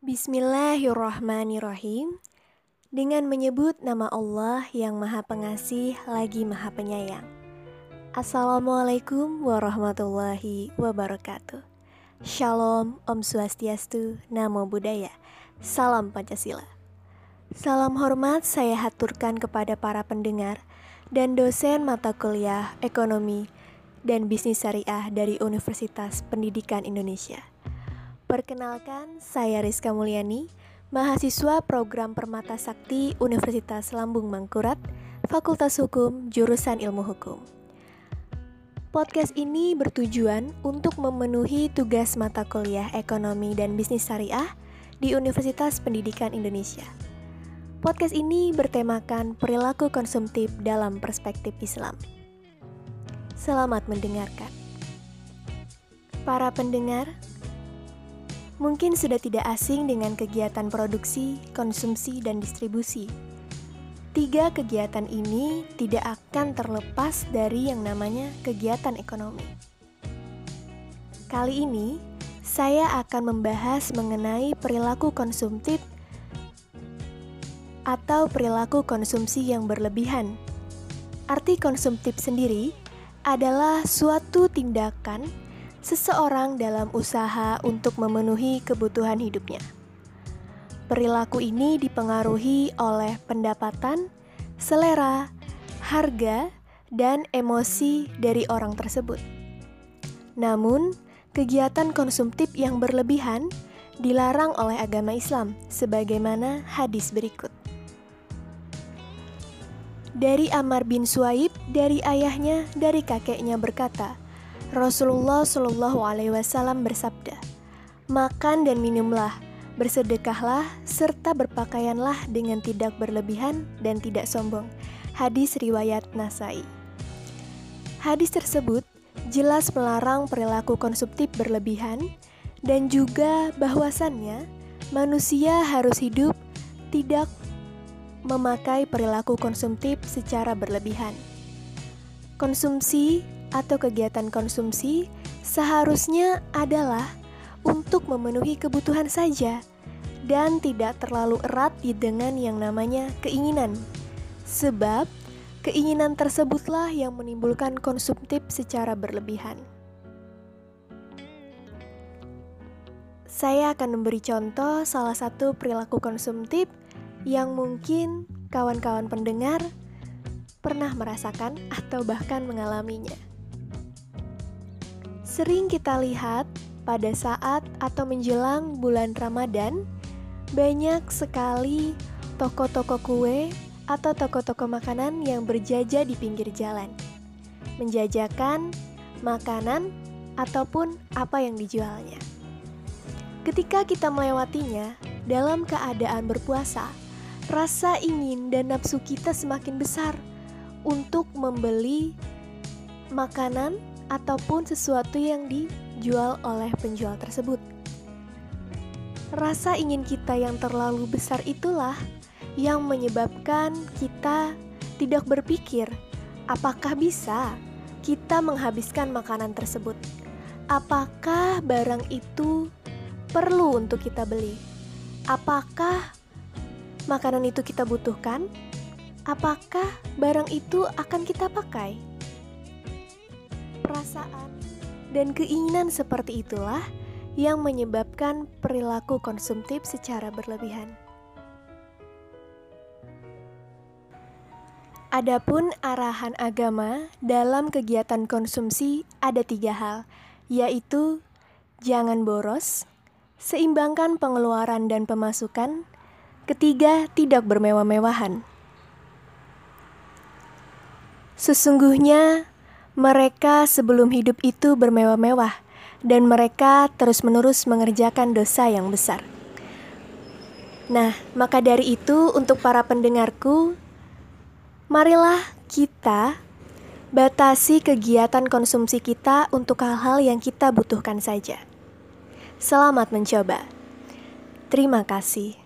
Bismillahirrahmanirrahim. Dengan menyebut nama Allah yang Maha Pengasih lagi Maha Penyayang. Assalamualaikum warahmatullahi wabarakatuh. Shalom, Om Swastiastu, Namo Buddhaya. Salam Pancasila. Salam hormat saya haturkan kepada para pendengar dan dosen mata kuliah Ekonomi dan Bisnis Syariah dari Universitas Pendidikan Indonesia. Perkenalkan, saya Rizka Mulyani, mahasiswa program Permata Sakti Universitas Lambung Mangkurat, Fakultas Hukum, Jurusan Ilmu Hukum. Podcast ini bertujuan untuk memenuhi tugas mata kuliah Ekonomi dan Bisnis Syariah di Universitas Pendidikan Indonesia. Podcast ini bertemakan perilaku konsumtif dalam perspektif Islam. Selamat mendengarkan. Para pendengar, mungkin sudah tidak asing dengan kegiatan produksi, konsumsi, dan distribusi. Tiga kegiatan ini tidak akan terlepas dari yang namanya kegiatan ekonomi. Kali ini, saya akan membahas mengenai perilaku konsumtif atau perilaku konsumsi yang berlebihan. Arti konsumtif sendiri adalah suatu tindakan seseorang dalam usaha untuk memenuhi kebutuhan hidupnya. Perilaku ini dipengaruhi oleh pendapatan, selera, harga, dan emosi dari orang tersebut. Namun, kegiatan konsumtif yang berlebihan dilarang oleh agama Islam, sebagaimana hadis berikut. Dari Amar bin Suaib, dari ayahnya, dari kakeknya berkata, Rasulullah Shallallahu Alaihi Wasallam bersabda, makan dan minumlah, bersedekahlah, serta berpakaianlah dengan tidak berlebihan dan tidak sombong. Hadis riwayat Nasai. Hadis tersebut jelas melarang perilaku konsumtif berlebihan dan juga bahwasannya manusia harus hidup tidak memakai perilaku konsumtif secara berlebihan. Konsumsi atau kegiatan konsumsi seharusnya adalah untuk memenuhi kebutuhan saja dan tidak terlalu erat dengan yang namanya keinginan. Sebab keinginan tersebutlah yang menimbulkan konsumtif secara berlebihan. Saya akan memberi contoh salah satu perilaku konsumtif yang mungkin kawan-kawan pendengar pernah merasakan atau bahkan mengalaminya. Sering kita lihat pada saat atau menjelang bulan Ramadan, banyak sekali toko-toko kue atau toko-toko makanan yang berjaja di pinggir jalan, menjajakan makanan ataupun apa yang dijualnya. Ketika kita melewatinya dalam keadaan berpuasa, rasa ingin dan nafsu kita semakin besar untuk membeli makanan ataupun sesuatu yang dijual oleh penjual tersebut. Rasa ingin kita yang terlalu besar itulah yang menyebabkan kita tidak berpikir apakah bisa kita menghabiskan makanan tersebut. Apakah barang itu perlu untuk kita beli? Apakah makanan itu kita butuhkan? Apakah barang itu akan kita pakai? Perasaan, dan keinginan seperti itulah yang menyebabkan perilaku konsumtif secara berlebihan. Adapun arahan agama dalam kegiatan konsumsi ada tiga hal, yaitu jangan boros, seimbangkan pengeluaran dan pemasukan, ketiga tidak bermewah-mewahan. Sesungguhnya mereka sebelum hidup itu bermewah-mewah, dan mereka terus-menerus mengerjakan dosa yang besar. Nah, maka dari itu, untuk para pendengarku, marilah kita batasi kegiatan konsumsi kita untuk hal-hal yang kita butuhkan saja. Selamat mencoba. Terima kasih.